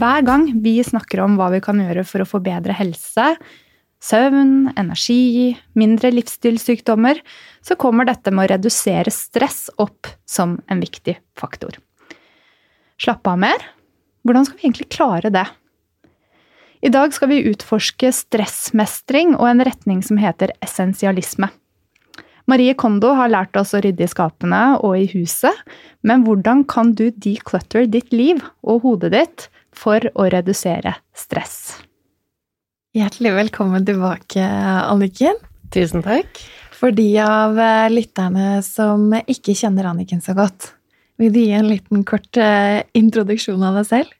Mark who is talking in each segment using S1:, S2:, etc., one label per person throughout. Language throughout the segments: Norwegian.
S1: Hver gang vi snakker om hva vi kan gjøre for å få bedre helse, søvn, energi, mindre livsstilssykdommer, så kommer dette med å redusere stress opp som en viktig faktor. Slappe av mer? Hvordan skal vi egentlig klare det? I dag skal vi utforske stressmestring og en retning som heter essensialisme. Marie Kondo har lært oss å rydde i skapene og i huset, men hvordan kan du declutter ditt liv og hodet ditt for å redusere stress.
S2: Hjertelig velkommen tilbake, Anniken.
S3: Tusen takk.
S2: For de av eh, lytterne som ikke kjenner Anniken så godt, vil du gi en liten kort eh, introduksjon av deg selv?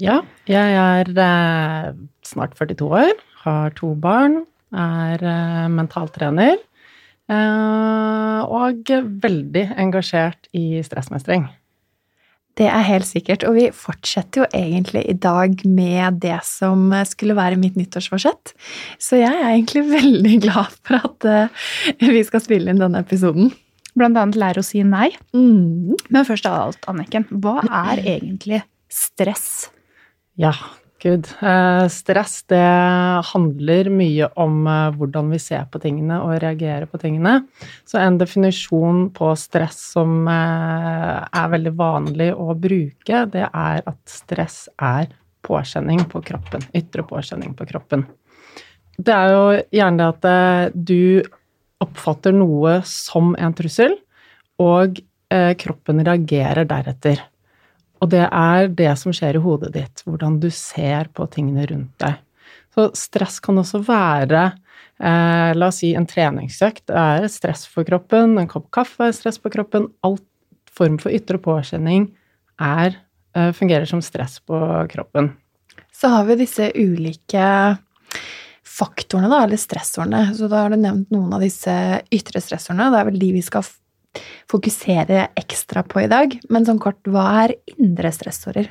S3: Ja, jeg er eh, snart 42 år, har to barn, er mentaltrener og veldig engasjert i stressmestring.
S2: Det er helt sikkert. Og vi fortsetter jo egentlig i dag med det som skulle være mitt nyttårsforsett. Så jeg er egentlig veldig glad for at uh, vi skal spille inn denne episoden.
S1: Blant annet lære å si nei. Mm. Men først av alt, Anniken, hva er egentlig stress?
S3: Ja, Gud. Eh, stress, det handler mye om eh, hvordan vi ser på tingene og reagerer på tingene. Så en definisjon på stress som eh, er veldig vanlig å bruke, det er at stress er påkjenning på kroppen. Ytre påkjenning på kroppen. Det er jo gjerne det at du oppfatter noe som en trussel, og kroppen reagerer deretter. Og det er det som skjer i hodet ditt, hvordan du ser på tingene rundt deg. Så stress kan også være eh, La oss si en treningsøkt det er stress for kroppen, en kopp kaffe er stress på kroppen. All form for ytre påkjenning er, eh, fungerer som stress på kroppen.
S2: Så har vi disse ulike faktorene, da, eller stressorene. Så da har du nevnt noen av disse ytre stressorene. Det er vel de vi skal fokusere ekstra på i dag. Men sånn kort, hva er indre stressorer?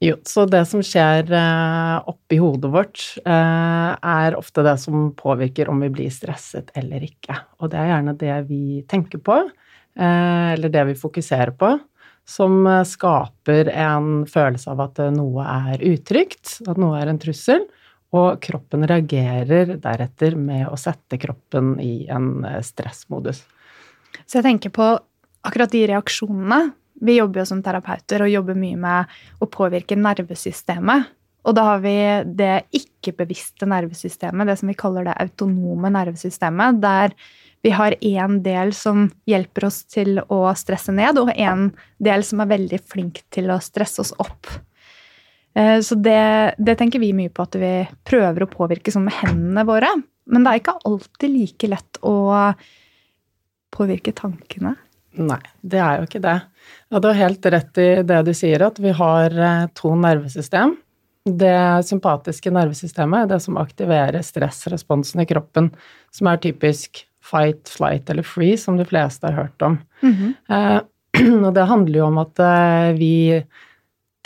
S3: Jo, så det som skjer eh, oppi hodet vårt, eh, er ofte det som påvirker om vi blir stresset eller ikke. Og det er gjerne det vi tenker på, eh, eller det vi fokuserer på, som skaper en følelse av at noe er utrygt, at noe er en trussel, og kroppen reagerer deretter med å sette kroppen i en stressmodus.
S1: Så jeg tenker på akkurat de reaksjonene vi jobber jo som terapeuter og jobber mye med å påvirke nervesystemet. Og da har vi det ikke-bevisste nervesystemet, det som vi kaller det autonome nervesystemet, der vi har én del som hjelper oss til å stresse ned, og én del som er veldig flink til å stresse oss opp. Eh, så det, det, tenker vi mye på at vi prøver å påvirke sånn med hendene våre. Men det er ikke alltid like lett å påvirke tankene.
S3: Nei, det er jo ikke det. Og du har helt rett i det du sier, at vi har eh, to nervesystem. Det sympatiske nervesystemet er det som aktiverer stressresponsen i kroppen, som er typisk fight, flight eller free, som de fleste har hørt om. Mm -hmm. eh, og det handler jo om at eh, vi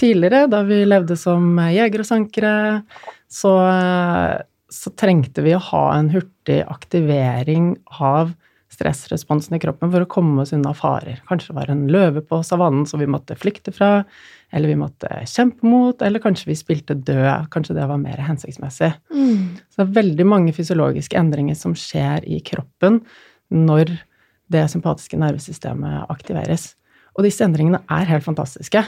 S3: tidligere, da vi levde som jegere og sankere, så, eh, så trengte vi å ha en hurtig aktivering av stressresponsen i kroppen for å komme oss unna farer. Kanskje det var en løve på savannen som vi måtte flykte fra, eller vi måtte kjempe mot, eller kanskje vi spilte død. Kanskje det var mer hensiktsmessig. Mm. Så det er veldig mange fysiologiske endringer som skjer i kroppen når det sympatiske nervesystemet aktiveres. Og disse endringene er helt fantastiske.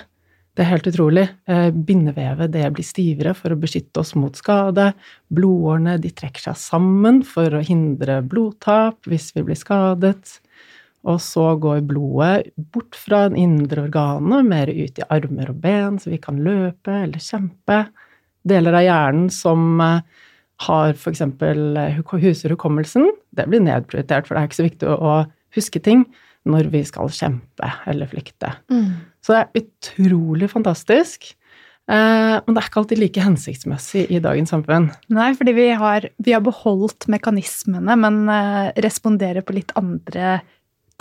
S3: Det er helt utrolig. Eh, bindevevet det blir stivere for å beskytte oss mot skade. Blodårene de trekker seg sammen for å hindre blodtap hvis vi blir skadet. Og så går blodet bort fra den indre organene mer ut i armer og ben, så vi kan løpe eller kjempe. Deler av hjernen som eh, har f.eks. Eh, huser hukommelsen, det blir nedprioritert, for det er ikke så viktig å huske ting når vi skal kjempe eller flykte. Mm. Så det er utrolig fantastisk. Eh, men det er ikke alltid like hensiktsmessig i dagens samfunn.
S1: Nei, fordi vi har, vi har beholdt mekanismene, men eh, responderer på litt andre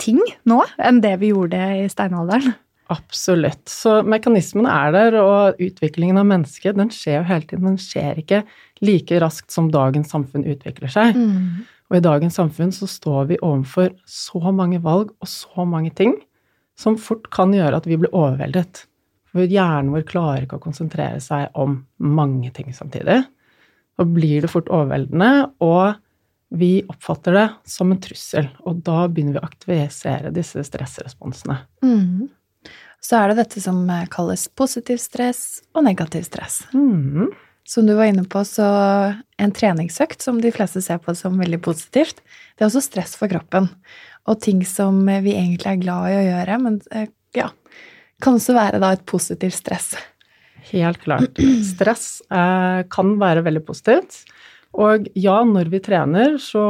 S1: ting nå enn det vi gjorde i steinalderen.
S3: Absolutt. Så mekanismene er der, og utviklingen av mennesket den skjer jo hele tiden. Men den skjer ikke like raskt som dagens samfunn utvikler seg. Mm. Og i dagens samfunn så står vi overfor så mange valg og så mange ting som fort kan gjøre at vi blir overveldet. For hjernen vår klarer ikke å konsentrere seg om mange ting samtidig. Da blir det fort overveldende, og vi oppfatter det som en trussel. Og da begynner vi å aktivisere disse stressresponsene. Mm.
S2: Så er det dette som kalles positiv stress og negativ stress. Mm. Som du var inne på, så en treningsøkt som de fleste ser på som veldig positivt, det er også stress for kroppen. Og ting som vi egentlig er glad i å gjøre, men eh, ja, kan også være da et positivt stress.
S3: Helt klart. Stress eh, kan være veldig positivt. Og ja, når vi trener, så,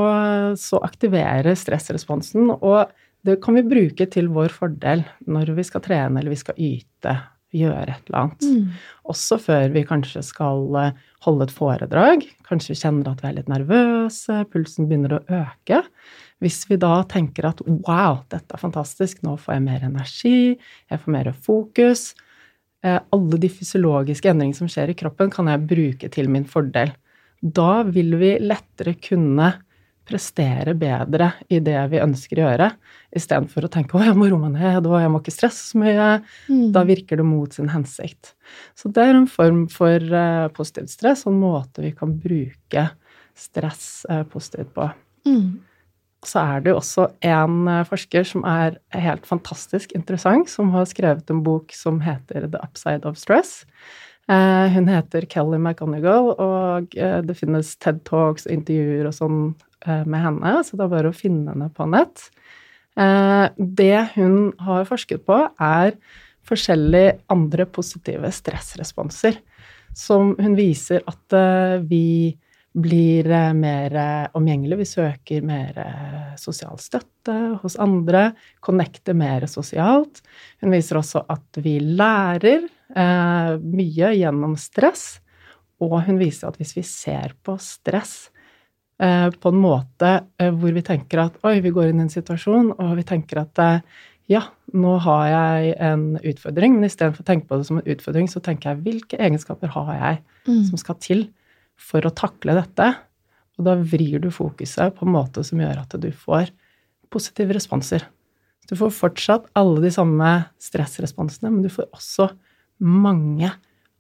S3: så aktiverer stressresponsen. Og det kan vi bruke til vår fordel når vi skal trene eller vi skal yte gjøre et eller annet. Mm. Også før vi kanskje skal eh, holde et foredrag. Kanskje vi kjenner at vi er litt nervøse, pulsen begynner å øke. Hvis vi da tenker at wow, dette er fantastisk, nå får jeg mer energi, jeg får mer fokus eh, Alle de fysiologiske endringene som skjer i kroppen, kan jeg bruke til min fordel. Da vil vi lettere kunne prestere bedre i det vi ønsker å gjøre, istedenfor å tenke 'å, jeg må roe meg ned', og 'jeg må ikke stresse så mye'. Mm. Da virker det mot sin hensikt. Så det er en form for uh, positivt stress, og en måte vi kan bruke stress uh, positivt på. Mm. Så er det jo også en uh, forsker som er helt fantastisk interessant, som har skrevet en bok som heter 'The Upside of Stress'. Hun heter Kelly McGonigal, og det finnes TED Talks og intervjuer og sånn Eh, med henne, så det er bare å finne henne på nett. Eh, det hun har forsket på, er forskjellige andre positive stressresponser. Som hun viser at eh, vi blir mer omgjengelig. Vi søker mer sosial støtte hos andre, connecter mer sosialt. Hun viser også at vi lærer mye gjennom stress. Og hun viser at hvis vi ser på stress eh, på en måte eh, hvor vi tenker at oi, vi går inn i en situasjon, og vi tenker at eh, ja, nå har jeg en utfordring, men istedenfor å tenke på det som en utfordring, så tenker jeg hvilke egenskaper har jeg
S2: Mm.
S3: som skal til for å takle dette? Og da vrir du fokuset på en måte som gjør at du får positive responser. Du får fortsatt alle de samme stressresponsene, men du får også mange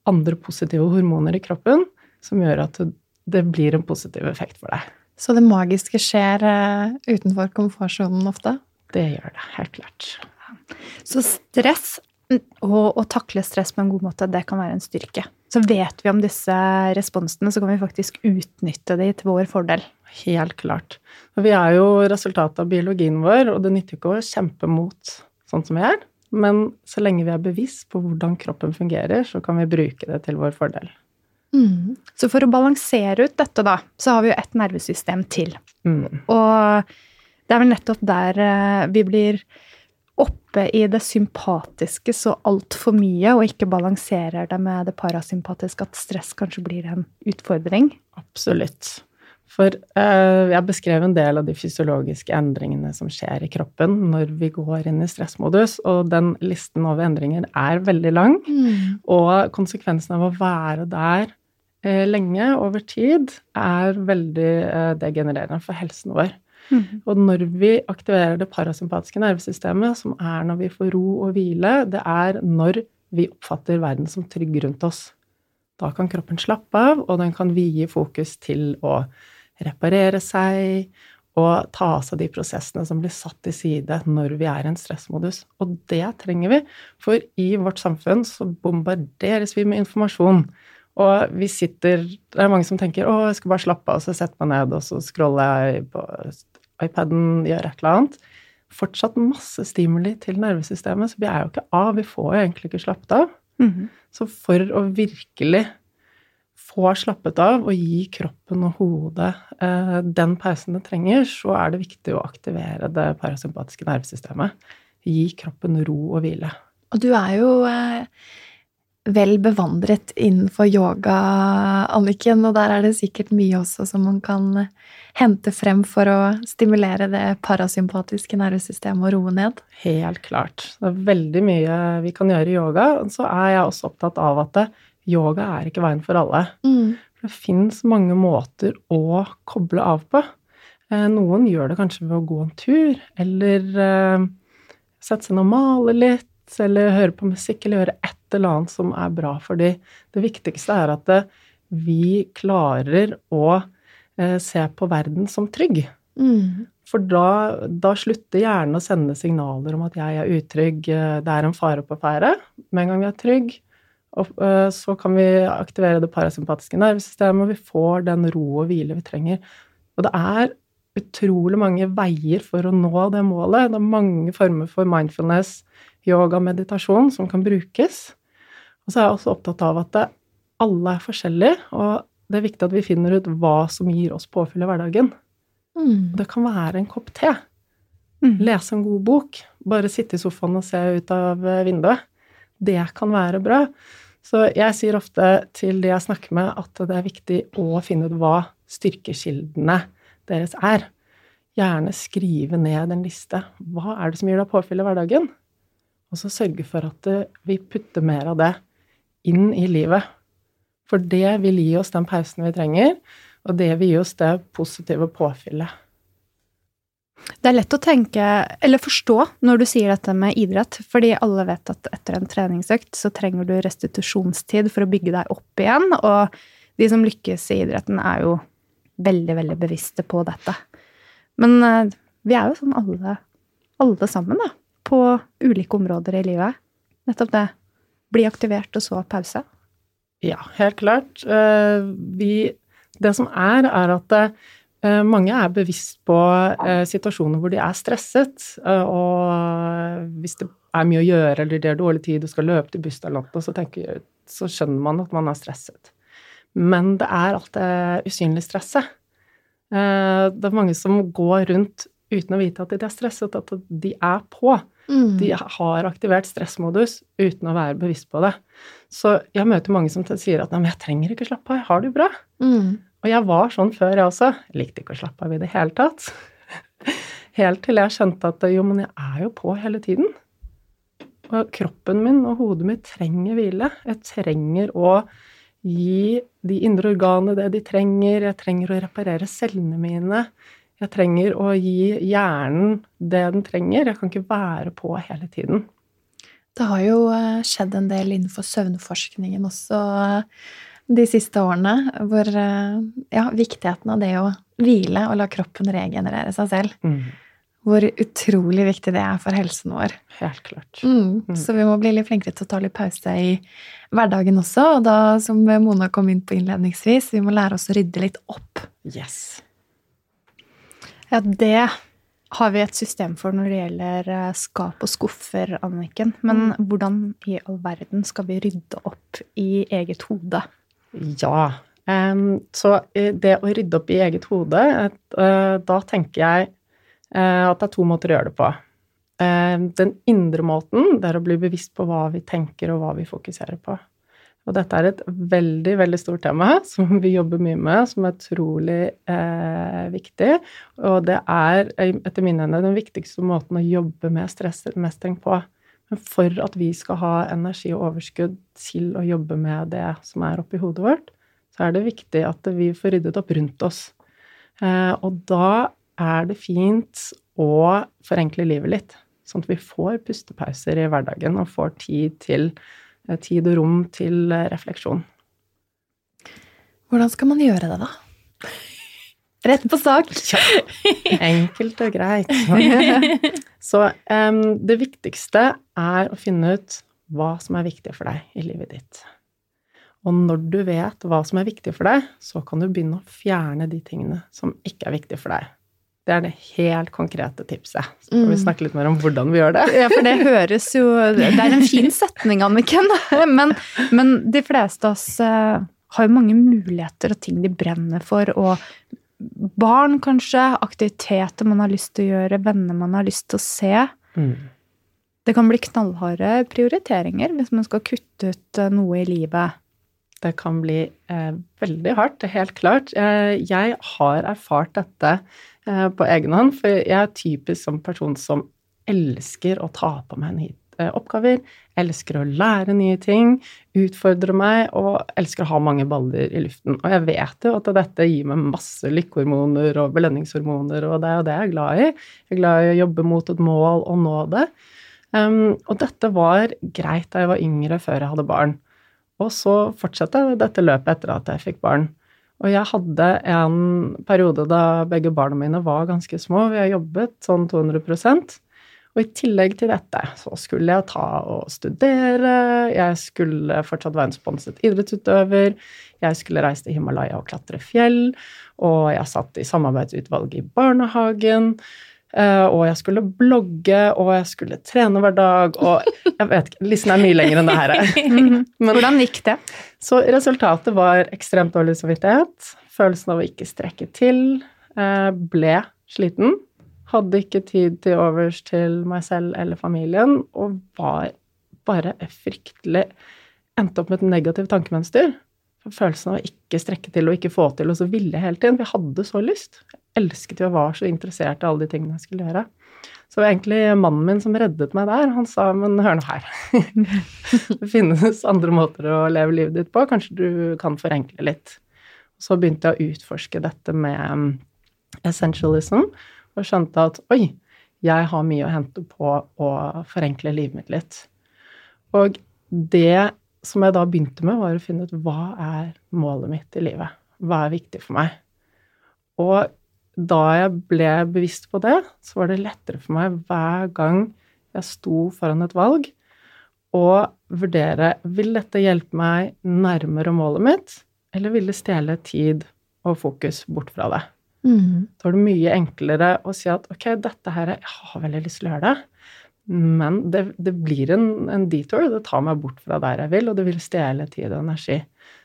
S3: andre positive hormoner i kroppen som gjør at det blir en positiv effekt for deg.
S2: Så det magiske skjer eh, utenfor komfortsonen ofte?
S3: Det gjør det, helt klart.
S1: Så stress og å takle stress på en god måte, det kan være en styrke. Så vet vi om disse responsene, så kan vi faktisk utnytte de til vår fordel.
S3: Helt klart. Vi er jo resultatet av biologien vår, og det nytter ikke å kjempe mot sånn som vi er. Men så lenge vi er bevisst på hvordan kroppen fungerer, så kan vi bruke det til vår fordel.
S2: Mm.
S1: Så for å balansere ut dette, da, så har vi jo et nervesystem til.
S3: Mm.
S1: Og det er vel nettopp der eh, vi blir oppe i det sympatiske så altfor mye, og ikke balanserer det med det parasympatiske, at stress kanskje blir en utfordring.
S3: Absolutt. For eh, jeg beskrev en del av de fysiologiske endringene som skjer i kroppen når vi går inn i stressmodus, og den listen over endringer er veldig lang.
S2: Mm.
S3: Og konsekvensen av å være der eh, lenge, over tid, er veldig eh, degenererende for helsen vår. Og når vi aktiverer det parasympatiske nervesystemet, som er når vi får ro og hvile, det er når vi oppfatter verden som trygg rundt oss. Da kan kroppen slappe av, og den kan vie fokus til å reparere seg og ta av seg de prosessene som blir satt til side når vi er i en stressmodus. Og det trenger vi, for i vårt samfunn så bombarderes vi med informasjon. Og vi sitter Det er mange som tenker 'Å, jeg skal bare slappe av, og så setter meg ned, og så scroller jeg på iPaden, gjør et eller annet'. Fortsatt masse stimuli til nervesystemet, så vi er jo ikke av. Vi får jo egentlig ikke slappet av.
S1: Mhm.
S3: Så for å virkelig få slappet av og gi kroppen og hodet eh, den pausen det trenger, så er det viktig å aktivere det parasympatiske nervesystemet. Gi kroppen ro og hvile.
S2: Og du er jo eh, vel bevandret innenfor yoga, Anniken, og der er det sikkert mye også som man kan hente frem for å stimulere det parasympatiske nervesystemet og roe ned.
S3: Helt klart. Det er veldig mye vi kan gjøre i yoga. Og så er jeg også opptatt av at yoga er ikke veien for alle. For det fins mange måter å koble av på. Eh, Noen gjør det kanskje ved å gå en tur, eller eh, sette seg ned og male litt, eller høre på musikk, eller gjøre et eller annet som er bra for dem. Det viktigste er at det, vi klarer å eh, se på verden som trygg.
S2: Mm.
S3: For da, da slutter hjernen å sende signaler om at jeg er utrygg, eh, det er en fare på ferde. Med en gang vi er trygg, og, eh, så kan vi aktivere det parasympatiske nervesystemet, og vi får den ro og hvile vi trenger. Og det er utrolig mange veier for å nå det målet. Det er mange former for mindfulness, yoga, meditasjon som kan brukes. Og så er jeg også opptatt av at alle er forskjellige, og det er viktig at vi finner ut hva som gir oss påfyll i hverdagen.
S2: Mm.
S3: Det kan være en kopp te.
S1: mm.
S3: Lese en god bok. Bare sitte i sofaen og se ut av eh, vinduet. Det kan være bra. Så jeg sier ofte til de jeg snakker med, at det er viktig å finne ut hva styrkekildene deres er. Gjerne skrive ned en liste. Hva er det som gir deg påfyll i hverdagen? Og så sørge for at eh, vi putter mer av det inn i livet. For det vil gi oss den pausen vi trenger, og det vil gi oss det positive påfyllet.
S1: Det er lett å tenke, eller forstå, når du sier dette med idrett, fordi alle vet at etter en treningsøkt så trenger du restitusjonstid for å bygge deg opp igjen, og de som lykkes i idretten er jo veldig, veldig bevisste på dette. Men eh, vi er jo sånn alle, alle sammen, da, på ulike områder i livet. Nettopp det. Bli aktivert, og så pause.
S3: Ja, helt klart. Eh, Vi, det som er, er at eh, mange er bevisst på eh, situasjoner hvor de er stresset. Og hvis det er mye å gjøre, eller det er dårlig tid, du skal løpe til noe, så, tenker, så skjønner man at man er stresset. Men det er alt det usynlige stresset. Det er mange som går rundt uten å vite at de er stresset, at de er på.
S2: Mm.
S3: De har aktivert stressmodus uten å være bevisst på det. Så jeg møter mange som sier at 'nei, men jeg trenger ikke å slappe av, jeg har det jo bra'.
S2: Mm.
S3: Og jeg var sånn før, jeg også. Jeg likte ikke å slappe av i det hele tatt. Helt til jeg skjønte at jo, men jeg er jo på hele tiden. Og kroppen min og hodet mitt trenger hvile. Jeg trenger å gi de indre organene det de trenger. Jeg trenger å reparere cellene mine. Jeg trenger å gi hjernen det den trenger. Jeg kan ikke være på hele tiden.
S2: Det har jo eh, skjedd en del innenfor søvnforskningen også eh, de siste årene, hvor eh, ja, viktigheten av det å hvile og la kroppen regenerere seg selv. Hvor utrolig viktig det er for helsen vår.
S3: Helt klart.
S2: Mm.
S3: Mm.
S2: Så vi må bli litt flinkere til å ta litt pause i hverdagen også. Og da, som Mona kom inn på innledningsvis, vi må lære oss å rydde litt opp.
S3: Yes.
S1: Ja, det har vi et system for når det gjelder eh, skap og skuffer, Anniken. Men hvordan i all verden skal vi rydde opp i eget hode?
S3: Ja. Um, så eh, det å rydde opp i eget hode, et, uh, da tenker jeg uh, at det er to måter å gjøre det på. Uh, den indre måten, det er å bli bevisst på hva vi tenker og hva vi fokuserer på. Og dette er et veldig, veldig stort tema som vi jobber mye med, som er utrolig eh, viktig. Og det er eh, etter min ende den viktigste måten å jobbe med stressmestring på. Men for at vi skal ha energi og overskudd til å jobbe med det som er oppi hodet vårt, så er det viktig at vi får ryddet opp rundt oss. Eh, og da er det fint å forenkle livet litt, sånn at vi får pustepauser i hverdagen og får tid til tid og rom til eh, refleksjon.
S2: Hvordan skal man gjøre det, da? Rett på sak.
S3: Ja, enkelt og greit. Så um, det viktigste er å finne ut hva som er viktig for deg i livet ditt. Og når du vet hva som er viktig for deg, så kan du begynne å fjerne de tingene som ikke er viktige for deg. Det er det helt konkrete tipset. Så kan vi
S2: Mm.
S3: snakke litt mer om hvordan vi gjør det.
S1: Ja, for det høres jo Det er en fin setning, Anniken. Men, men de fleste av oss eh, har jo mange muligheter og ting de brenner for. Og barn, kanskje. Aktiviteter man har lyst til å gjøre. Venner man har lyst til å se.
S3: Mm.
S1: Det kan bli knallharde prioriteringer hvis man skal kutte ut eh, noe i livet.
S3: Det kan bli eh, veldig hardt, helt klart. Eh, jeg har erfart dette på egen hånd, for jeg er typisk som person som elsker å ta på meg nye eh, oppgaver, elsker å lære nye ting, utfordre meg og elsker å ha mange baller i luften. Og jeg vet jo at dette gir meg masse lykkehormoner og belønningshormoner, og det er jo det jeg er glad i. Jeg er glad i å jobbe mot et mål og nå det. Um, og dette var greit da jeg var yngre, før jeg hadde barn. Og så fortsatte dette løpet etter at jeg fikk barn. Og jeg hadde en periode da begge barna mine var ganske små. Vi har jobbet sånn 200% Og i tillegg til dette så skulle jeg ta og studere, jeg skulle fortsatt være en sponset idrettsutøver, jeg skulle reise til Himalaya og klatre fjell, og jeg satt i samarbeidsutvalget i barnehagen. Eh, Og jeg skulle blogge, og jeg skulle trene hver dag, og jeg vet ikke, listen er mye lenger enn det her. Men-
S1: Hvordan gikk det?
S3: så resultatet var ekstremt dårlig samvittighet, følelsen av å ikke strekke til, eh, ble sliten, hadde ikke tid til overs til meg selv eller familien, og var bare fryktelig Endte opp med et negativt tankemønster. Følelsen av å ikke strekke til og ikke få til, og så ville hele tiden. For jeg hadde så lyst. Jeg elsket jo og var så interessert i alle de tingene jeg skulle gjøre. Så det var egentlig mannen min som reddet meg der. Han sa men hør nå her. det finnes andre måter å leve livet ditt på. Kanskje du kan forenkle litt. Så begynte jeg å utforske dette med um, essentialism, og skjønte at oi, jeg har mye å hente på å forenkle livet mitt litt. Og det som jeg da begynte med, var å finne ut hva er målet mitt i livet? Hva er viktig for meg? Og da jeg ble bevisst på det, så var det lettere for meg hver gang jeg sto foran et valg, å vurdere vil dette hjelpe meg nærmere målet mitt, eller vil det stjele tid og fokus bort fra det?
S2: Mm.
S3: Da er det mye enklere å si at ok, dette her, jeg har veldig lyst til å gjøre det, men det, det blir en, en detour, det tar meg bort fra der jeg vil, og det vil stjele tid og energi.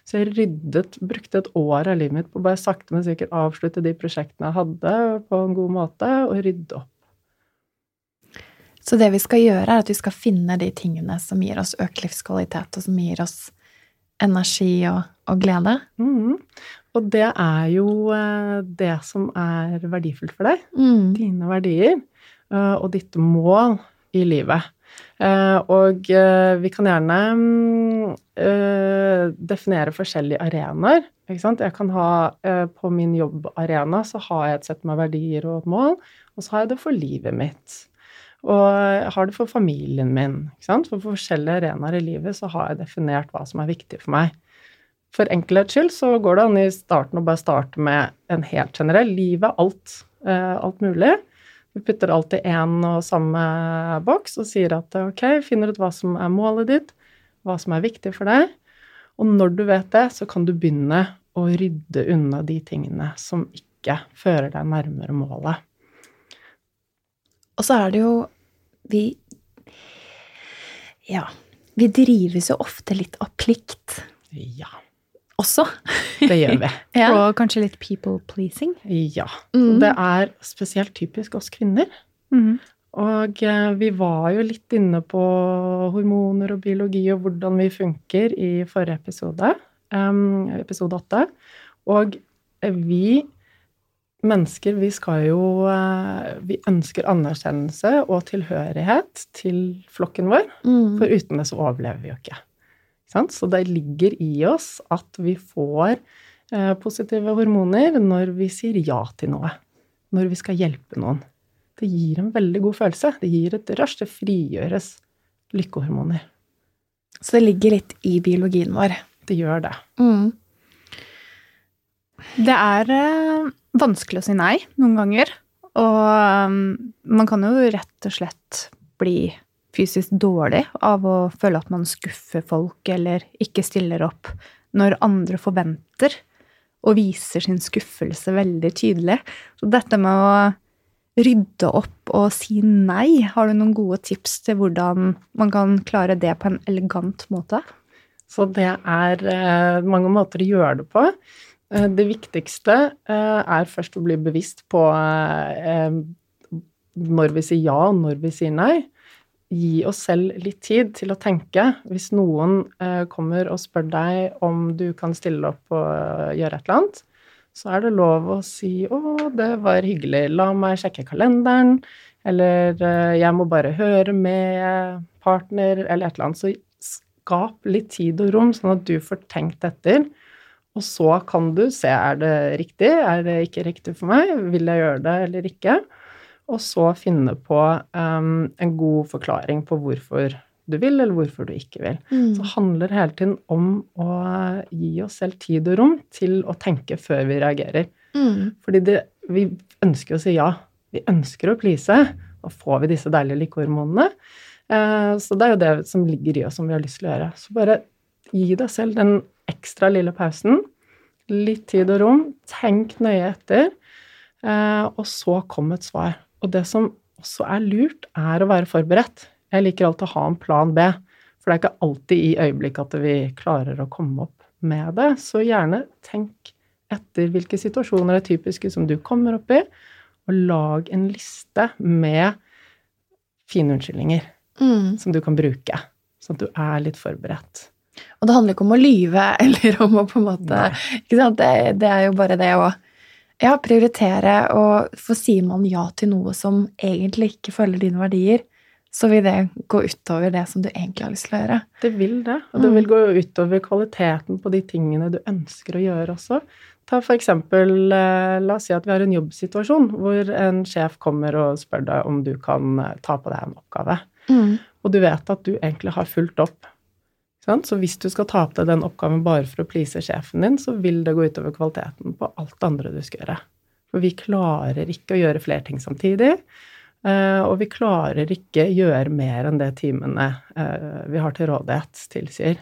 S3: Så jeg ryddet, brukte et år av livet mitt på bare sakte, men sikkert avslutte de prosjektene jeg hadde, på en god måte, og rydde opp.
S2: Så det vi skal gjøre, er at vi skal finne de tingene som gir oss økt livskvalitet, og som gir oss energi og, og glede.
S3: Mm. Og det er jo eh, det som er verdifullt for deg.
S2: Mm.
S3: Dine verdier eh, og ditt mål i livet. Eh, og vi kan gjerne mm, definere forskjellige arenaer. Ikke sant? Jeg kan ha På min jobbarena så har jeg et sett med verdier og et mål, og så har jeg det for livet mitt. Og jeg har det for familien min. Ikke sant? For forskjellige arenaer i livet så har jeg definert hva som er viktig for meg. For enkelhets skyld så går det an i starten å bare starte med en helt generell. Livet, alt. Eh, alt mulig. Vi putter alt i én og samme boks og sier at ok, finner ut hva som er målet ditt, hva som er viktig for deg. Og når du vet det, så kan du begynne å rydde unna de tingene som ikke fører deg nærmere målet.
S2: Og så er det jo Vi Ja. Vi drives jo ofte litt av plikt.
S3: Ja
S2: også.
S3: Det gjør vi.
S1: ja. Og kanskje litt people pleasing?
S3: Ja. Mm. Det er spesielt typisk oss kvinner. Mm. Og eh, vi var jo litt inne på hormoner og biologi og hvordan vi funker i forrige episode, um, episode åtte. Og vi mennesker, vi skal jo uh, Vi ønsker anerkjennelse og tilhørighet til flokken vår, mm. for uten det så overlever vi jo ikke. Så det ligger i oss at vi får eh, positive hormoner når vi sier ja til noe. Når vi skal hjelpe noen. Det gir en veldig god følelse. Det gir et rush. Det frigjøres lykkehormoner.
S2: Så det ligger litt i biologien vår?
S3: Det gjør det.
S1: Mm. Det er eh, vanskelig å si nei noen ganger. Og um, man kan jo rett og slett bli fysisk dårlig av å føle at man skuffer folk eller ikke stiller opp når andre forventer og viser sin skuffelse veldig tydelig. Så dette med å rydde opp og si nei, har du noen gode tips til hvordan man kan klare det på en elegant måte?
S3: Så det er eh, mange måter å gjøre det på. Eh, det viktigste eh, er først å bli bevisst på når vi sier ja, og når vi sier nei gi oss selv litt tid til å tenke. Hvis noen eh, kommer og spør deg om du kan stille opp og eh, gjøre et eller annet, så er det lov å si 'Å, det var hyggelig. La meg sjekke kalenderen.' Eller eh, 'Jeg må bare høre med partner', eller et eller annet. Så skap litt tid og rom, sånn at du får tenkt etter. Og så kan du se er det riktig, er det ikke riktig for meg, vil jeg gjøre det eller ikke og så finne på um, en god forklaring på hvorfor du vil, eller hvorfor du ikke vil. Mm. Så handler hele tiden om å gi oss selv tid og rom til å tenke før vi reagerer. Mm. Fordi det, vi ønsker å si ja. Vi ønsker å please. Da får vi disse deilige lykkehormonene. Uh, så det er jo det som ligger i oss, som vi har lyst til å gjøre. Så bare gi deg selv den ekstra lille pausen. Litt tid og rom. Tenk nøye etter. Uh, og så kom et svar. Og det som også er lurt, er å være forberedt. Jeg liker alltid å ha en plan B, for det er ikke alltid i øyeblikket at vi klarer å komme opp med det. Så gjerne tenk etter hvilke situasjoner er typiske som du kommer opp i, og lag en liste med fine unnskyldninger mm. som du kan bruke, sånn at du er litt forberedt.
S2: Og det handler ikke om å lyve eller om å på en måte ikke sant? Det, det er jo bare det å ja, prioritere, og for sier man ja til noe som egentlig ikke følger dine verdier, så vil det gå utover det som du egentlig har lyst til å gjøre.
S3: Det vil det. Og det mm. vil gå utover kvaliteten på de tingene du ønsker å gjøre også. Ta for eksempel, eh, la oss si at vi har en jobbsituasjon hvor en sjef kommer og spør deg om du kan eh, ta på deg en oppgave. Mm. Og du vet at du egentlig har fulgt opp så hvis du skal ta på deg den oppgaven bare for å please sjefen din, så vil det gå utover kvaliteten på alt det andre du skal gjøre. For vi klarer ikke å gjøre flere ting samtidig. Eh, og vi klarer ikke gjøre mer enn det timene eh, vi har til rådighet, tilsier.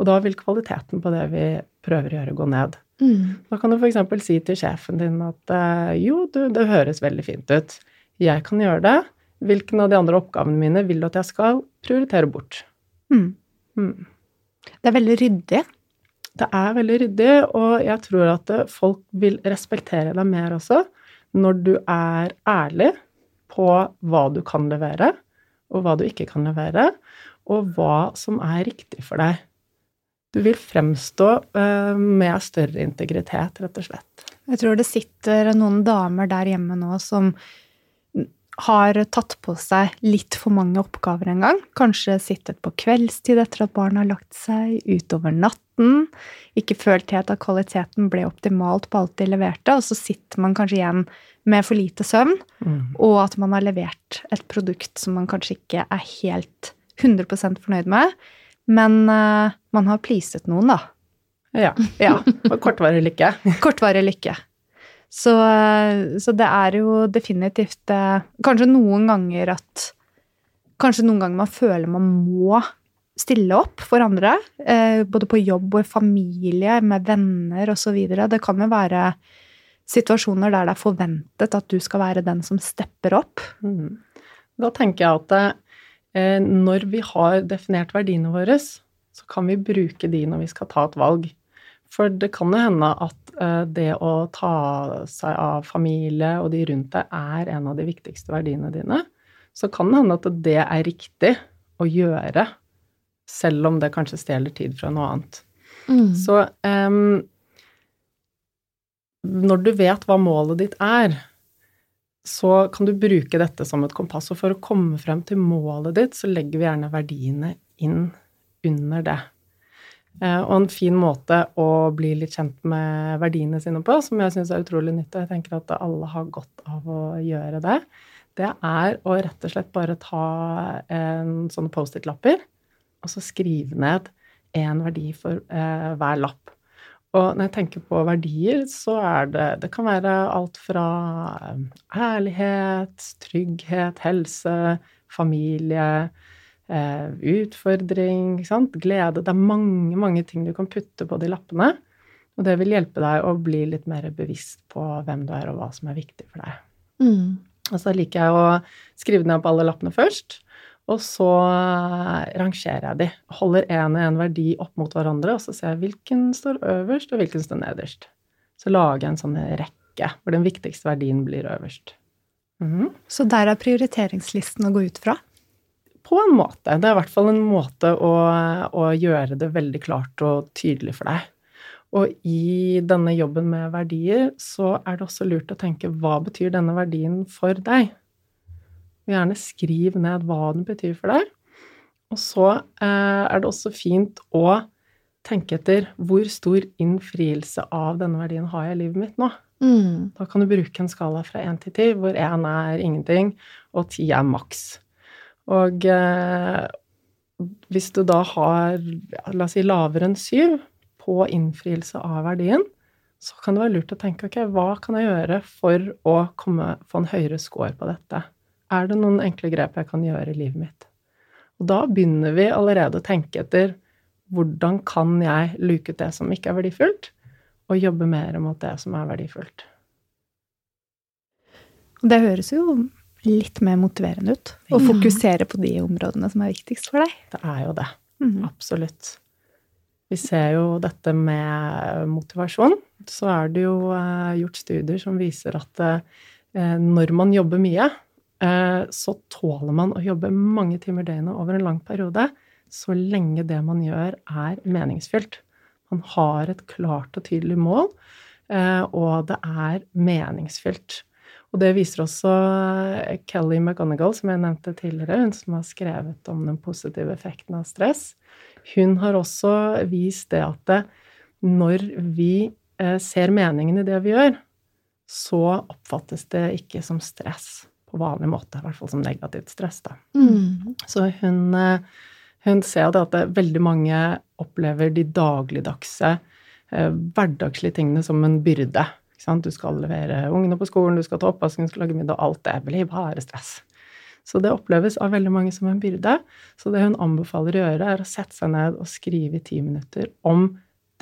S3: Og da vil kvaliteten på det vi prøver å gjøre, gå ned. Mm. Da kan du f.eks. si til sjefen din at eh, jo, du, det høres veldig fint ut. Jeg kan gjøre det. Hvilken av de andre oppgavene mine vil du at jeg skal prioritere bort? Mm.
S1: Mm. Det er veldig ryddig.
S3: Det er veldig ryddig, og jeg tror at folk vil respektere deg mer også når du er ærlig på hva du kan levere, og hva du ikke kan levere, og hva som er riktig for deg. Du vil fremstå eh, med større integritet, rett og slett.
S1: Jeg tror det sitter noen damer der hjemme nå som har tatt på seg litt for mange oppgaver en gang. Kanskje sittet på kveldstid etter at barna har lagt seg, utover natten. Ikke følt helt at kvaliteten ble optimalt på alt de leverte, og så sitter man kanskje igjen med for lite søvn, mm. og at man har levert et produkt som man kanskje ikke er helt 100% fornøyd med. Men uh, man har pleaset noen, da.
S3: Ja. ja. Kortvarig lykke.
S1: kortvarig lykke. Så, så, det er jo definitivt eh, Kanskje noen ganger at Kanskje noen ganger man føler man må stille opp for andre. Eh, både på jobb og i familie, med venner osv. Det kan jo være situasjoner der det er forventet at du skal være den som stepper opp. Mm.
S3: Da tenker jeg at eh, når vi har definert verdiene våre, så kan vi bruke de når vi skal ta et valg. For det kan jo hende at eh, det å ta seg av familie og de rundt deg er en av de viktigste verdiene dine. Så kan det hende at det er riktig å gjøre, selv om det kanskje stjeler tid fra noe annet. Mm. Så um, når du vet hva målet ditt er, så kan du bruke dette som et kompass. Og for å komme frem til målet ditt, så legger vi gjerne verdiene inn under det. Eh, og en fin måte å bli litt kjent med verdiene sine på, som jeg syns er utrolig nyttig, jeg tenker at alle har godt av å gjøre det, det er å rett og slett bare ta en sånne Post-It-lapper og så skrive ned én verdi for eh, hver lapp. Og når jeg tenker på verdier, så er det Det kan være alt fra eh, ærlighet, trygghet, helse, familie, eh, utfordring, glede Det er mange, mange ting du kan putte på de lappene. Og det vil hjelpe deg å bli litt mer bevisst på hvem du er, og hva som er viktig for deg. Mm. Og så liker jeg å skrive ned på alle lappene først. Og så rangerer jeg de. Holder én og én verdi opp mot hverandre, og så ser jeg hvilken står øverst, og hvilken står nederst. Så lager jeg en sånn rekke hvor den viktigste verdien blir øverst.
S1: Mm. Så der er prioriteringslisten å gå ut fra?
S3: På en måte. Det er i hvert fall en måte å, å, gjøre det veldig klart og tydelig for deg. Og i denne jobben med verdier så er det også lurt å tenke hva betyr denne verdien for deg? Gjerne skriv ned hva den betyr for deg. Og så eh, er det også fint å tenke etter hvor stor innfrielse av denne verdien har jeg i livet mitt nå? Mm. Da kan du bruke en skala fra én til ti, hvor én er ingenting og ti er maks. Og eh, hvis du da har, la oss si, lavere enn syv på innfrielse av verdien, så kan det være lurt å tenke ok, hva kan jeg gjøre for å komme, få en høyere score på dette? Er det noen enkle grep jeg kan gjøre i livet mitt? Og da begynner vi allerede å tenke etter hvordan kan jeg luke ut det som ikke er verdifullt, og jobbe mer mot det som er verdifullt.
S1: Det høres jo litt mer motiverende ut. Og fokusere på de områdene som er viktigst for deg.
S3: Det er jo det. Mm. Absolutt. Vi ser jo dette med motivasjon. Så er det jo uh, gjort studier som viser at uh, når man jobber mye, uh, så tåler man å jobbe mange timer døgnet over en lang periode så lenge det man gjør, er meningsfylt. Man har et klart og tydelig mål, og det er meningsfylt. Og det viser også eh, Kelly McGonagall, som jeg nevnte tidligere, hun som har skrevet om den positive effekten av stress. Hun har også vist det at når vi eh, ser meningen i det vi gjør, så oppfattes det ikke som stress på vanlig måte. I hvert fall som negativt stress, da. Mm. Så hun, eh, hun ser det at veldig mange opplever de dagligdagse, hverdagslige tingene som en byrde. Du skal levere ungene på skolen, du skal ta oppvasken, du skal lage middag. Alt det blir bare stress. Så det oppleves av veldig mange som en byrde. Så det hun anbefaler å gjøre, er å sette seg ned og skrive i ti minutter om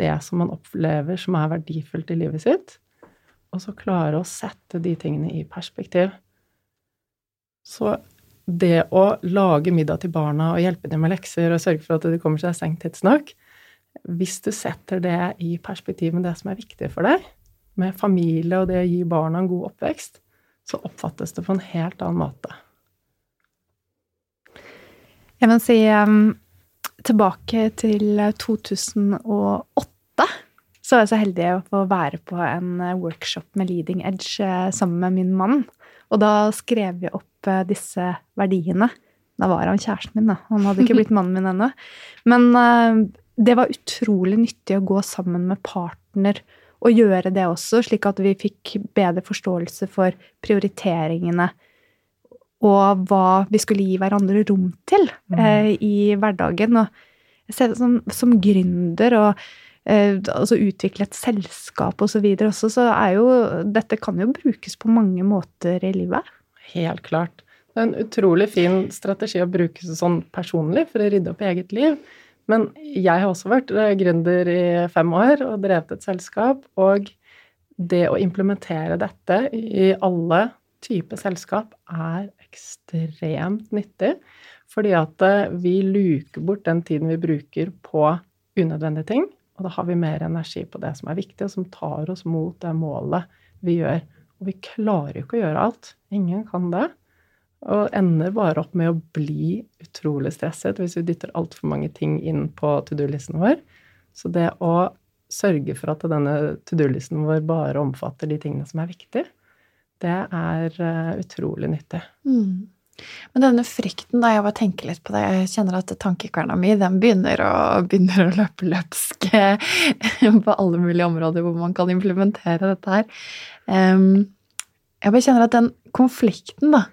S3: det som man opplever som er verdifullt i livet sitt, og så klare å sette de tingene i perspektiv. Så det å lage middag til barna og hjelpe dem med lekser og sørge for at de kommer seg i seng tidsnok Hvis du setter det i perspektiv med det som er viktig for deg, med familie og det å gi barna en god oppvekst, så oppfattes det på en helt annen måte.
S1: Jeg må si um, tilbake til 2008 så var jeg så heldig å få være på en eh, workshop med Leading Edge eh, sammen med min mann. Og da skrev vi opp disse verdiene. Da var han kjæresten min, da. Han hadde ikke blitt mannen min ennå. Men det var utrolig nyttig å gå sammen med partner og gjøre det også, slik at vi fikk bedre forståelse for prioriteringene og hva vi skulle gi hverandre rom til mm. eh, i hverdagen. Og jeg ser det som, som gründer og eh, altså utvikle et selskap osv. Så også, så er jo Dette kan jo brukes på mange måter i livet.
S3: Helt klart. Det er en utrolig fin strategi å bruke sånn personlig for å rydde opp i eget liv. Men jeg har også vært eh, gründer i fem år og drevet et selskap. Og det å implementere dette i alle typer selskap er ekstremt nyttig. Fordi at eh, vi luker bort den tiden vi bruker på unødvendige ting. Og da har vi mer energi på det som er viktig, og som tar oss mot det målet vi gjør. Og vi klarer jo ikke å gjøre alt. Ingen kan det. Og ender bare opp med å bli utrolig stresset hvis vi dytter altfor mange ting inn på to do-listen vår. Så det å sørge for at denne to do-listen vår bare omfatter de tingene som er viktige, det er uh, utrolig nyttig.
S2: Mm. Men denne frykten, da jeg bare tenker litt på det, jeg kjenner at tankekverna mi den begynner å, begynner å løpe løpsk på alle mulige områder hvor man kan implementere dette her. Um, jeg bare kjenner at den konflikten da,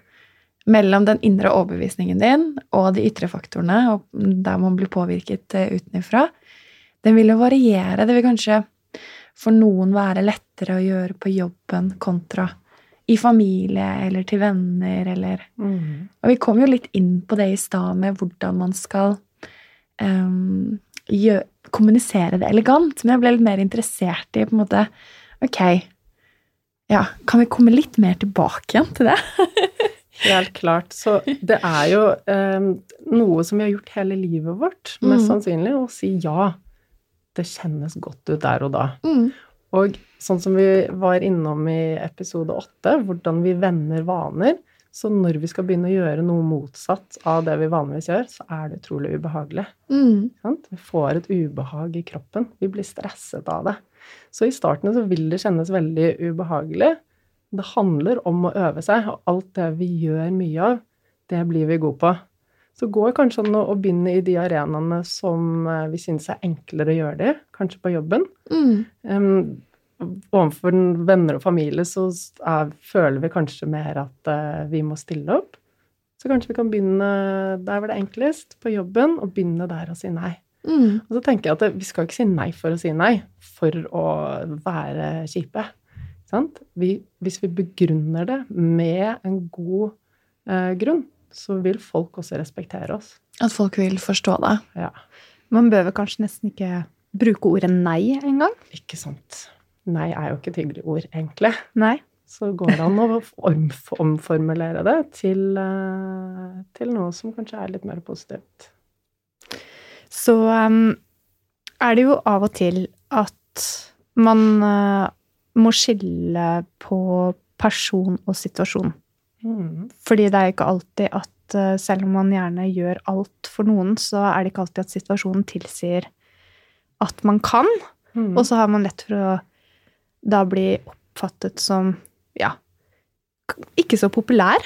S2: mellom den indre overbevisningen din og de ytre faktorene, der man blir påvirket eh, utenfra, den vil jo variere. Det vil kanskje for noen være lettere å gjøre på jobben kontra i familie eller til venner eller mm. Og vi kom jo litt inn på det i stad med hvordan man skal um, gjør, kommunisere det elegant. Men jeg ble litt mer interessert i på en måte Ok, ja, kan vi komme litt mer tilbake igjen til det?
S3: Helt klart. Så det er jo eh, noe som vi har gjort hele livet vårt, mest mm. sannsynlig, å si ja. Det kjennes godt ut der og da. Mm. Og sånn som vi var innom i episode åtte, hvordan vi vender vaner. Så når vi skal begynne å gjøre noe motsatt av det vi vanligvis gjør, så er det utrolig ubehagelig. Mm. Vi får et ubehag i kroppen. Vi blir stresset av det. Så i starten så vil det kjennes veldig ubehagelig. Det handler om å øve seg, og alt det vi gjør mye av, det blir vi gode på. Så går kanskje an å begynne i de arenaene som eh, vi synes er enklere å gjøre det, kanskje på jobben. Mm. Um, overfor venner og familie så er, føler vi kanskje mer at uh, vi må stille opp. Så kanskje vi kan begynne der hvor det er enklest, på jobben, og begynne der og si nei. Mm. Og så tenker jeg at vi skal ikke si nei for å si nei, for å være kjipe. Vi, hvis vi begrunner det med en god eh, grunn, så vil folk også respektere oss.
S2: At folk vil forstå det.
S3: Ja.
S1: Man bør vel kanskje nesten ikke bruke ordet nei engang?
S3: Ikke sant. Nei er jo ikke et hyggelig ord, egentlig.
S1: Nei.
S3: Så går det an å omformulere det til, eh, til, noe som kanskje er litt mer positivt.
S1: Så um, er det jo av og til at man uh, må skille på person og situasjon. Mm. Fordi det er ikke alltid at eh, selv om man gjerne gjør alt for noen, så er det ikke alltid at situasjonen tilsier at man kan. Mm. Og så har man lett for å da bli oppfattet som ja, ikke så populær.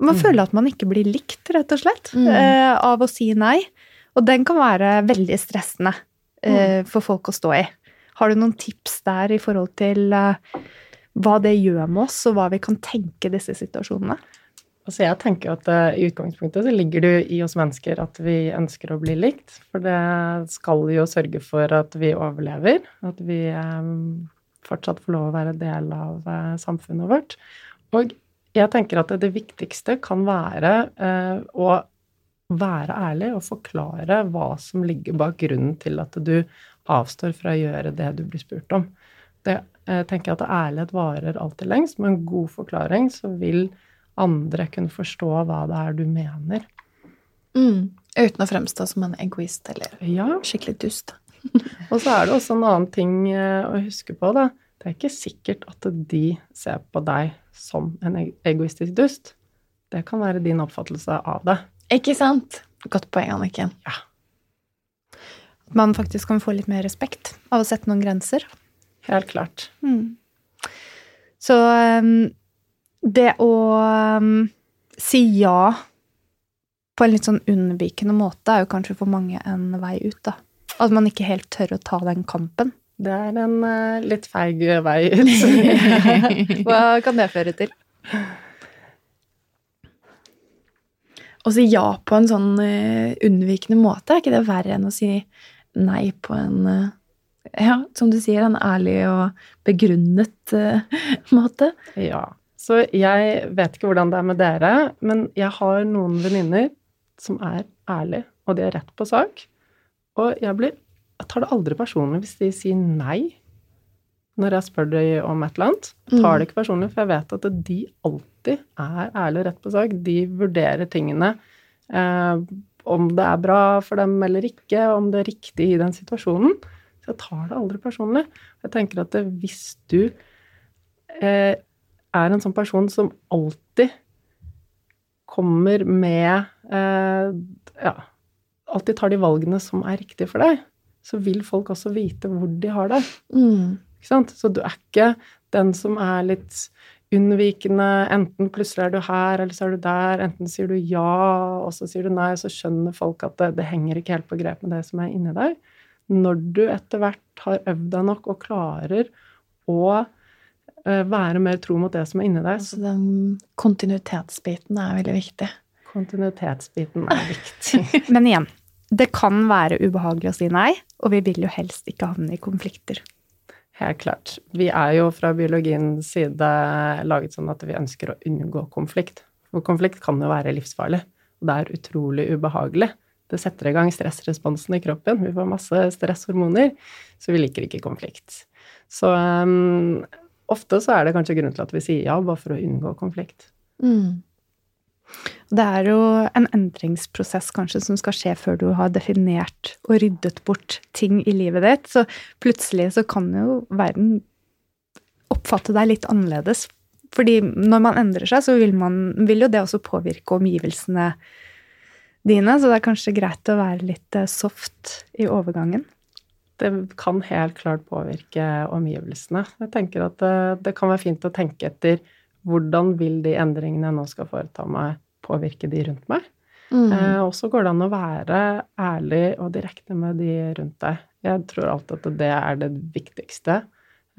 S1: Man mm. føler at man ikke blir likt, rett og slett, mm. eh, av å si nei. Og den kan være veldig stressende eh, mm. for folk å stå i. Har du noen tips der i forhold til eh, hva det gjør med oss, og hva vi kan tenke disse situasjonene?
S3: Altså jeg tenker at uh, I utgangspunktet så ligger det jo i oss mennesker at vi ønsker å bli likt. For det skal jo sørge for at vi overlever. At vi um, fortsatt får lov å være del av uh, samfunnet vårt. Og jeg tenker at det viktigste kan være uh, å være ærlig og forklare hva som ligger bak grunnen til at du avstår fra å gjøre det du blir spurt om. Det jeg tenker at ærlighet varer alltid lengst. Med en god forklaring så vil andre kunne forstå hva det er du mener.
S2: Mm. Uten å fremstå som en egoist eller ja. skikkelig dust.
S3: og så er det også en annen ting eh, å huske på. da. Det er ikke sikkert at de ser på deg som en egoistisk dust. Det kan være din oppfattelse av det.
S2: Ikke sant? Godt poeng, Anniken.
S3: Ja.
S1: Man faktisk kan få litt mer respekt av å sette noen grenser.
S3: Helt klart.
S1: Mm. Så um, det å um, si ja på en litt sånn unnvikende måte er jo kanskje for mange en vei ut, da. At man ikke helt tør å ta den kampen.
S3: Det er en uh, litt feig vei ut.
S1: Hva kan det føre til?
S2: Å si ja på en sånn uh, unnvikende måte, er ikke det verre enn å si nei på en uh, ja, som du sier, en ærlig og begrunnet måte?
S3: Ja. Så jeg vet ikke hvordan det er med dere, men jeg har noen venninner som er ærlige, og de er rett på sak. Og jeg, blir, jeg tar det aldri personlig hvis de sier nei når jeg spør dem om et eller annet. Tar det ikke personlig, for jeg vet at de alltid er ærlige rett på sak. De vurderer tingene. Eh, om det er bra for dem eller ikke, om det er riktig i den situasjonen. Så jeg tar det aldri personlig. Jeg tenker at hvis du eh, er en sånn person som alltid kommer med eh, Ja, alltid tar de valgene som er riktige for deg, så vil folk også vite hvor de har det.
S2: Mm.
S3: Så du er ikke den som er litt unnvikende. Enten plutselig er du her, eller så er du der. Enten sier du ja, og så sier du nei, så skjønner folk at det, det henger ikke helt på grep med det som er inni deg. Når du etter hvert har øvd deg nok og klarer å eh, være mer tro mot det som er inni deg,
S2: Altså den kontinuitetsbiten er veldig viktig.
S3: kontinuitetsbiten er viktig.
S1: Men igjen, det kan være ubehagelig å si nei, og vi vil jo helst ikke havne i konflikter.
S3: Helt klart. Vi er jo fra biologiens side laget sånn at vi ønsker å unngå konflikt. For konflikt kan jo være livsfarlig, og det er utrolig ubehagelig. Det setter i gang stressresponsen i kroppen. Vi får masse stresshormoner, så vi liker ikke konflikt. Så um, ofte så er det kanskje grunn til at vi sier ja, bare for å unngå konflikt.
S2: Mm.
S1: Det er jo en endringsprosess kanskje som skal skje før du har definert og ryddet bort ting i livet ditt. Så plutselig så kan jo verden oppfatte deg litt annerledes. Fordi når man endrer seg, så vil, man, vil jo det også påvirke omgivelsene dine. Så det er kanskje greit å være litt eh, soft i overgangen.
S3: Det kan helt klart påvirke omgivelsene. Jeg tenker at det, det kan være fint å tenke etter hvordan vil de endringene jeg nå skal foreta meg, påvirke de rundt meg?
S2: Mm.
S3: Eh, og så går det an å være ærlig og direkte med de rundt deg. Jeg tror alltid at det er det viktigste.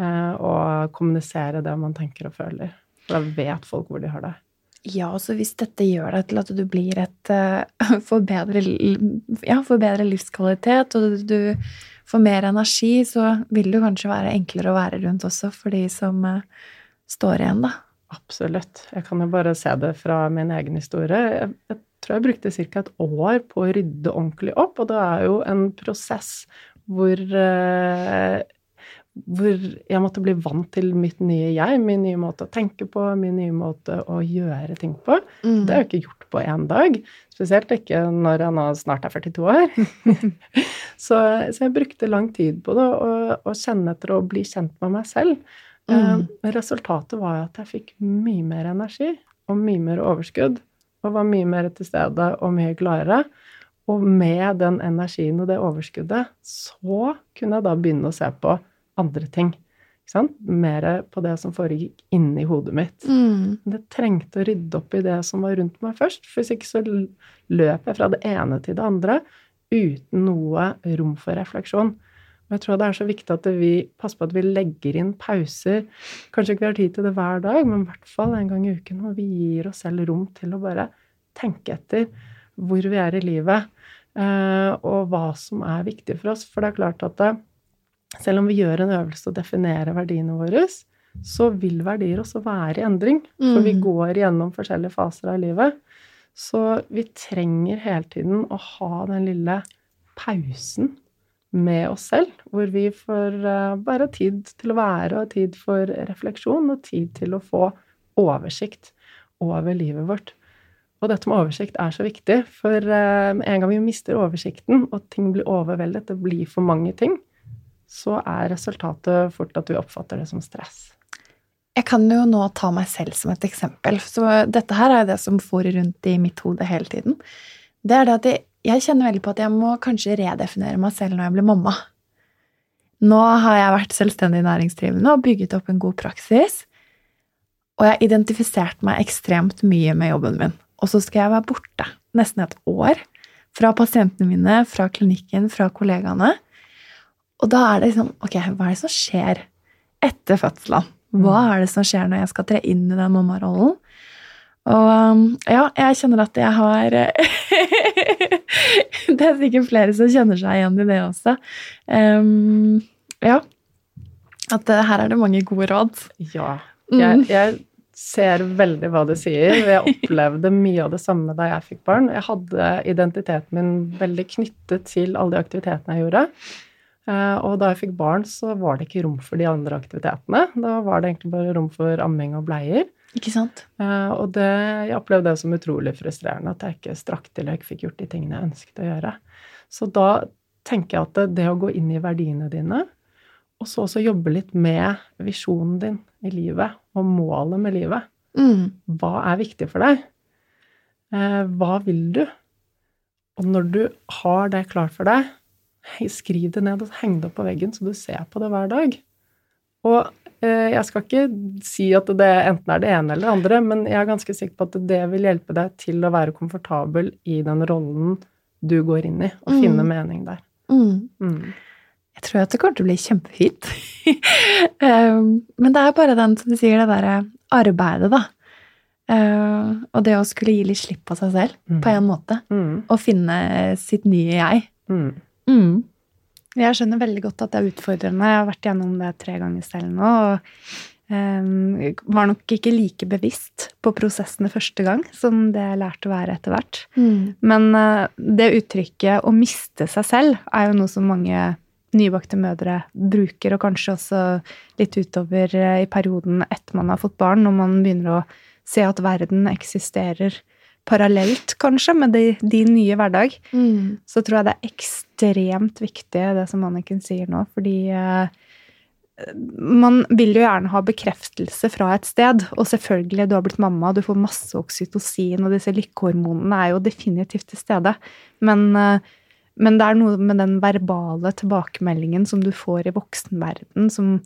S3: Eh, å kommunisere det man tenker og føler. For da vet folk hvor de har det.
S2: Ja, også hvis dette gjør deg til at du blir et uh, får, bedre, ja, får bedre livskvalitet, og du får mer energi, så vil du kanskje være enklere å være rundt også for de som uh, står igjen, da.
S3: Absolutt. Jeg kan jo bare se det fra min egen historie. Jeg, jeg tror jeg brukte ca. et år på å rydde ordentlig opp, og det er jo en prosess hvor eh, hvor jeg måtte bli vant til mitt nye jeg, min nye måte å tenke på, min nye måte å gjøre ting på.
S2: Mm.
S3: Det er jo ikke gjort på én dag. Spesielt ikke når jeg nå snart er 42 år. så, så, jeg brukte lang tid på det, å kjenne etter å bli kjent med meg selv.
S2: Mm.
S3: Eh, resultatet var at jeg fikk mye mer energi og mye mer overskudd. Og var mye mer til stede og mye gladere. Og med den energien og det overskuddet, så kunne jeg da begynne å se på andre ting. Ikke sant? Mer på det som foregikk inni hodet mitt.
S2: Mm.
S3: Men det trengte å rydde opp i det som var rundt meg først. For hvis ikke så løp jeg fra det ene til det andre uten noe rom for refleksjon. Og jeg tror det er så viktig at vi passer på at vi legger inn pauser. Kanskje ikke vi har tid til det hver dag, men i hvert fall en gang i uken hvor vi gir oss selv rom til å bare tenke etter hvor vi er i livet, eh, og hva som er viktig for oss. For det er klart at det, selv om vi gjør en øvelse og definerer verdiene våre, så vil verdier også være i endring. For vi
S2: Mm.
S3: går gjennom forskjellige faser av livet. Så vi trenger hele tiden å ha den lille pausen med oss selv, hvor vi får eh, bare tid til å være, og tid for refleksjon, og tid til å få oversikt over livet vårt. Og dette med oversikt er så viktig, for eh, med en gang vi mister oversikten, og ting blir overveldet, det blir for mange ting, så er resultatet fort at vi oppfatter det som stress.
S2: Jeg kan jo nå ta meg selv som et eksempel. Så dette her er det som for rundt i mitt hode hele tiden. Det er det at jeg, jeg kjenner veldig på at jeg må kanskje redefinere meg selv når jeg blir mamma. Nå har jeg vært selvstendig næringsdrivende og bygget opp en god praksis. Og jeg har identifisert meg ekstremt mye med jobben min. Og så skal jeg være borte nesten et år fra pasientene mine, fra klinikken, fra kollegaene. Og da er det liksom Ok, hva er det som skjer etter fødselen? Hva er det som skjer når jeg skal tre inn i den mammarollen? Og um, ja, jeg kjenner at jeg har Det er sikkert flere som kjenner seg igjen i det også. Um, ja. At uh, her er det mange gode råd.
S3: Ja. Jeg, jeg, ser veldig hva du sier. Jeg opplevde mye av det samme da jeg fikk barn. Jeg hadde identiteten min veldig knyttet til alle de aktivitetene jeg gjorde. Uh, og da jeg fikk barn, så var det ikke rom for de andre aktivitetene. Da var det egentlig bare rom for amming og bleier.
S2: Ikke sant?
S3: Uh, og det, jeg opplevde det som utrolig frustrerende at jeg ikke strakk til og ikke fikk gjort de tingene jeg ønsket å gjøre. Så da tenker jeg at det, det å gå inn i verdiene dine, og så også jobbe litt med visjonen din i livet og målet med livet.
S2: Mm.
S3: Hva er viktig for deg? Uh, hva vil du? Og når du har det klart for deg, skriv det ned og heng det opp på veggen, så du ser på det hver dag. Og Eh, jeg skal ikke si at det enten er det ene eller det andre, men jeg er ganske sikker på at det vil hjelpe deg til å være komfortabel i den rollen du går inn i, og mm. finne mening der.
S2: Mm. Mm. Jeg tror at det kommer til å bli kjempefint. um, men det er bare den, som du sier, det derre arbeidet, da. Uh, og det å skulle gi litt slipp på seg selv, på
S3: Mm.
S2: en måte. Og finne sitt nye jeg.
S3: Mm.
S1: Jeg skjønner veldig godt at det er utfordrende. Jeg har vært gjennom det tre ganger selv nå. og um, var nok ikke like bevisst på prosessene første gang som det jeg lærte å være etter hvert.
S2: Mm.
S1: Men uh, det uttrykket 'å miste seg selv' er jo noe som mange nybakte mødre bruker, og kanskje også litt utover uh, i perioden etter man har fått barn, når man begynner å se at verden eksisterer parallelt, kanskje, med de, din nye hverdag,
S2: Mm.
S1: så tror jeg det er ekstremt viktig, det som Anniken sier nå, fordi eh, man vil jo gjerne ha bekreftelse fra et sted, og selvfølgelig, du har blitt mamma, du får masse oksytocin, og disse lykkehormonene er jo definitivt til stede, men, eh, men det er noe med den verbale tilbakemeldingen som du får i voksenverden, som,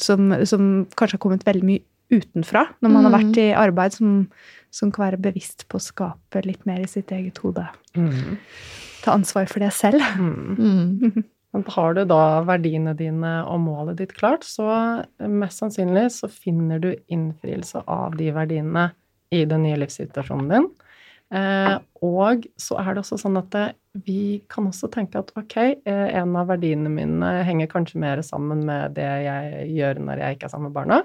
S1: som, som kanskje har kommet veldig mye utenfra, når man har
S2: Mm.
S1: vært i arbeid, som, som kan være bevisst på å skape litt mer i sitt eget hode.
S3: Mm.
S1: Ta ansvar for det selv.
S3: Mm.
S2: Mm.
S3: Men Har du da verdiene dine og målet ditt klart, så mest sannsynlig så finner du innfrielse av de verdiene i den nye livssituasjonen din. Eh, og så er det også sånn at det, vi kan også tenke at ok, eh, en av verdiene mine henger kanskje mer sammen med det jeg gjør når jeg ikke er sammen med barna.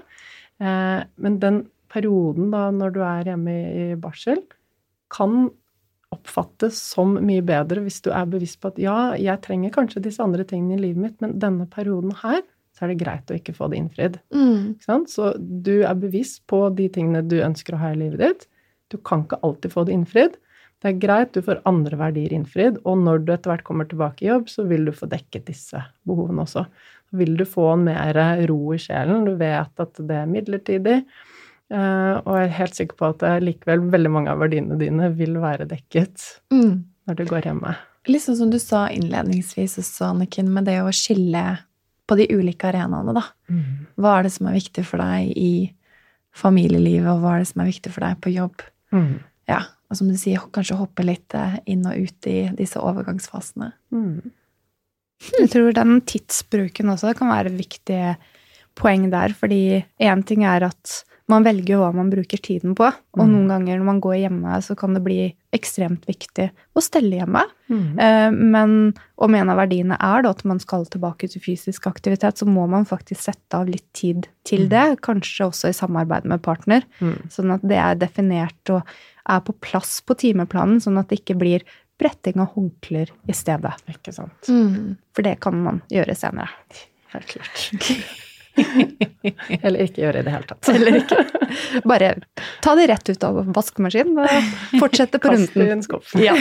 S3: Eh, men den perioden da når du er hjemme i, i barsel, kan oppfattes som mye bedre hvis du er bevisst på at ja, jeg trenger kanskje disse andre tingene i livet mitt, men denne perioden her, så er det greit å ikke få det innfridd.
S2: Mm.
S3: Så du er bevisst på de tingene du ønsker å ha i livet ditt. Du kan ikke alltid få det innfridd. Det er greit, du får andre verdier innfridd, og når du etter hvert kommer tilbake i jobb, så vil du få dekket disse behovene også. Vil du få en mer ro i sjelen, du vet at det er midlertidig, eh, og jeg er helt sikker på at likevel veldig mange av verdiene dine vil være dekket
S2: Mm.
S3: når du går hjemme.
S2: Litt sånn som du sa innledningsvis også, Anniken, med det å skille på de ulike arenaene, da. Hva er det som er viktig for deg i familielivet, og hva er det som er viktig for deg på jobb?
S3: Mm.
S2: Ja, og som du sier, kanskje hoppe litt eh, inn og ut i disse overgangsfasene.
S3: Mm.
S1: Jeg tror den tidsbruken også kan være et viktig poeng der, fordi én ting er at man velger hva man bruker tiden på, og
S3: Mm.
S1: noen ganger når man går hjemme, så kan det bli ekstremt viktig å stelle hjemme.
S3: Mm.
S1: Eh, Men om en av verdiene er da at man skal tilbake til fysisk aktivitet, så må man faktisk sette av litt tid til det, kanskje også i samarbeid med partner,
S3: Mm.
S1: sånn at det er definert og er på plass på timeplanen, sånn at det ikke blir bretting av håndklær i stedet.
S3: Ikke sant.
S1: For det kan man gjøre senere.
S3: Helt klart. Eller ikke gjøre i det hele tatt.
S1: Eller ikke. Bare ta det rett ut av vaskemaskinen og fortsette på
S3: Kast det i en skuff.
S1: Ja.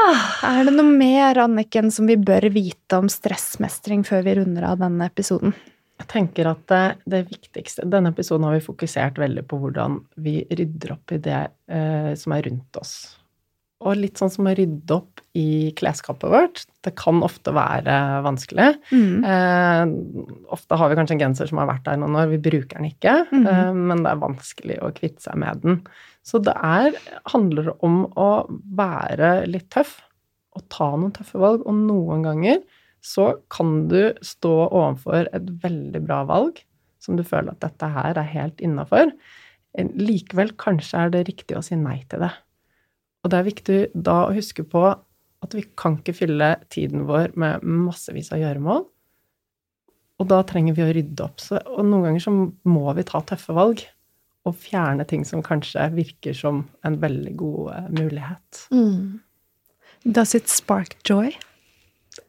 S1: Ah, Er det noe mer, Anniken, som vi bør vite om stressmestring før vi runder av denne episoden?
S3: Tenker at det, det, viktigste Denne episoden har vi fokusert veldig på hvordan vi rydder opp i det eh, som er rundt oss. Og litt sånn som å rydde opp i klesskapet vårt. Det kan ofte være vanskelig. Mm. Eh, ofte har vi kanskje en genser som har vært der noen år, vi bruker den ikke, mm. eh, men det er vanskelig å kvitte seg med den. Så det er, handler om å være litt tøff og ta noen tøffe valg. Og noen ganger så kan du stå overfor et veldig bra valg som du føler at dette her er helt innafor. Likevel kanskje er det riktig å si nei til det. Og det er viktig da å huske på at vi kan ikke fylle tiden vår med massevis av gjøremål. Og da trenger vi å rydde opp. Så, og noen ganger så må vi ta tøffe valg. Og fjerne ting som kanskje virker som en veldig god uh, mulighet. Mm.
S1: Does it spark joy?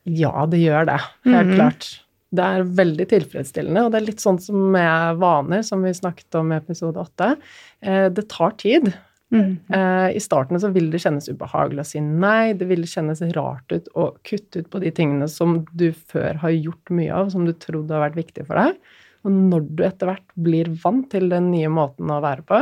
S3: Ja, det gjør det. Helt mm. klart. Det er veldig tilfredsstillende, og det er litt sånn som med vaner, som vi snakket om i episode åtte. Eh, det tar tid. Mm. I starten så vil det kjennes ubehagelig å si nei, det vil kjennes rart ut å kutte ut på de tingene som du før har gjort mye av, som du trodde har vært viktig for deg. Og når du etter hvert blir vant til den nye måten å være på,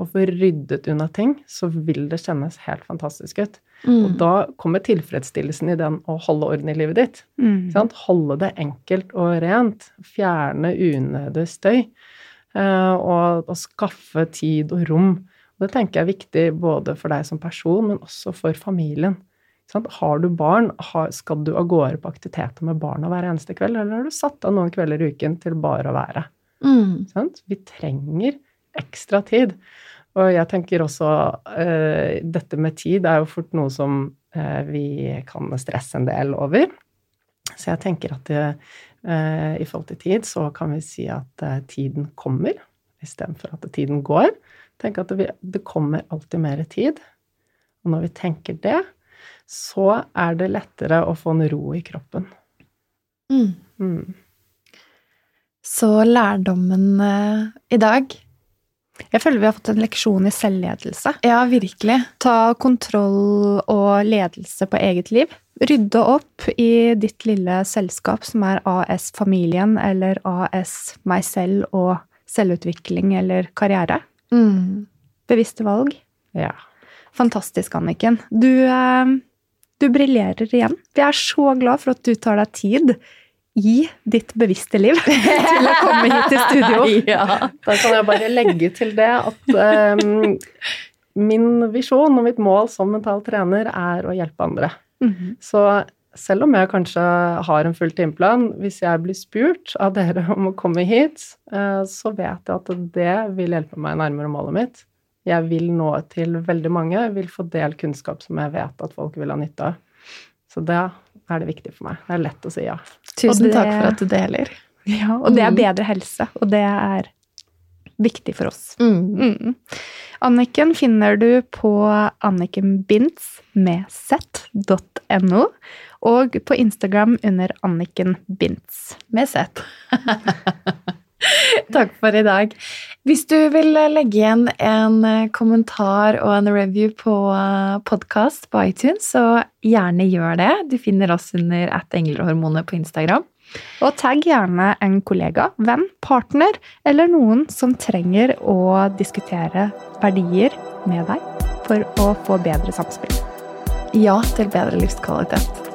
S3: og får ryddet unna ting, så vil det kjennes helt fantastisk ut. Mm. Og da kommer tilfredsstillelsen i den å holde orden i livet ditt. Mm. Holde det enkelt og rent. Fjerne unødig støy. Eh, og, og skaffe tid og rom det tenker jeg er viktig både for deg som person, men også for familien. Har du barn, skal du av gårde på aktiviteter med barna hver eneste kveld, eller har du satt av noen kvelder i uken til bare å være? Mm. Vi trenger ekstra tid. Og jeg tenker også uh, Dette med tid er jo fort noe som uh, vi kan stresse en del over. Så jeg tenker at det, uh, i forhold til tid så kan vi si at tiden kommer istedenfor at tiden går. Tenk at det, det kommer alltid mer tid. Og når vi tenker det, så er det lettere å få en ro i kroppen. Mm.
S2: Mm. Så lærdommen i dag
S1: Jeg føler vi har fått en leksjon i selvledelse.
S2: Ja, virkelig.
S1: Ta kontroll og ledelse på eget liv. Rydde opp i ditt lille selskap som er AS Familien eller AS meg selv og selvutvikling eller karriere. Mm. Bevisste valg.
S3: Ja.
S1: Fantastisk, Anniken. Du, eh, du briljerer igjen. Vi er så glad for at du tar deg tid i ditt bevisste liv til å komme hit til studio.
S3: ja. Da kan jeg bare legge til det at um, min visjon og mitt mål som mental trener er å hjelpe andre. Mm -hmm. Så selv om jeg kanskje har en full timeplan, hvis jeg blir spurt av dere om å komme hit, eh, så vet jeg at det vil hjelpe meg nærmere målet mitt. Jeg vil nå til veldig mange, jeg vil få del kunnskap som jeg vet at folk vil ha nytte av. Så det er det viktig for meg. Det er lett å si ja.
S2: Tusen det, takk for at du deler.
S1: Ja, og det er mm. bedre helse, og det er viktig for oss. Mm. Mm. Anniken finner du på annikenbinds med z.no og på Instagram under Anniken Binds
S2: Med Z. Takk for i dag. Hvis du vil legge igjen en kommentar og en review på podkast på iTunes, så gjerne gjør det. Du finner oss under at englerhormonet på Instagram.
S1: Og tagg gjerne en kollega, venn, partner eller noen som trenger å diskutere verdier med deg for å få bedre samspill.
S2: Ja til bedre livskvalitet.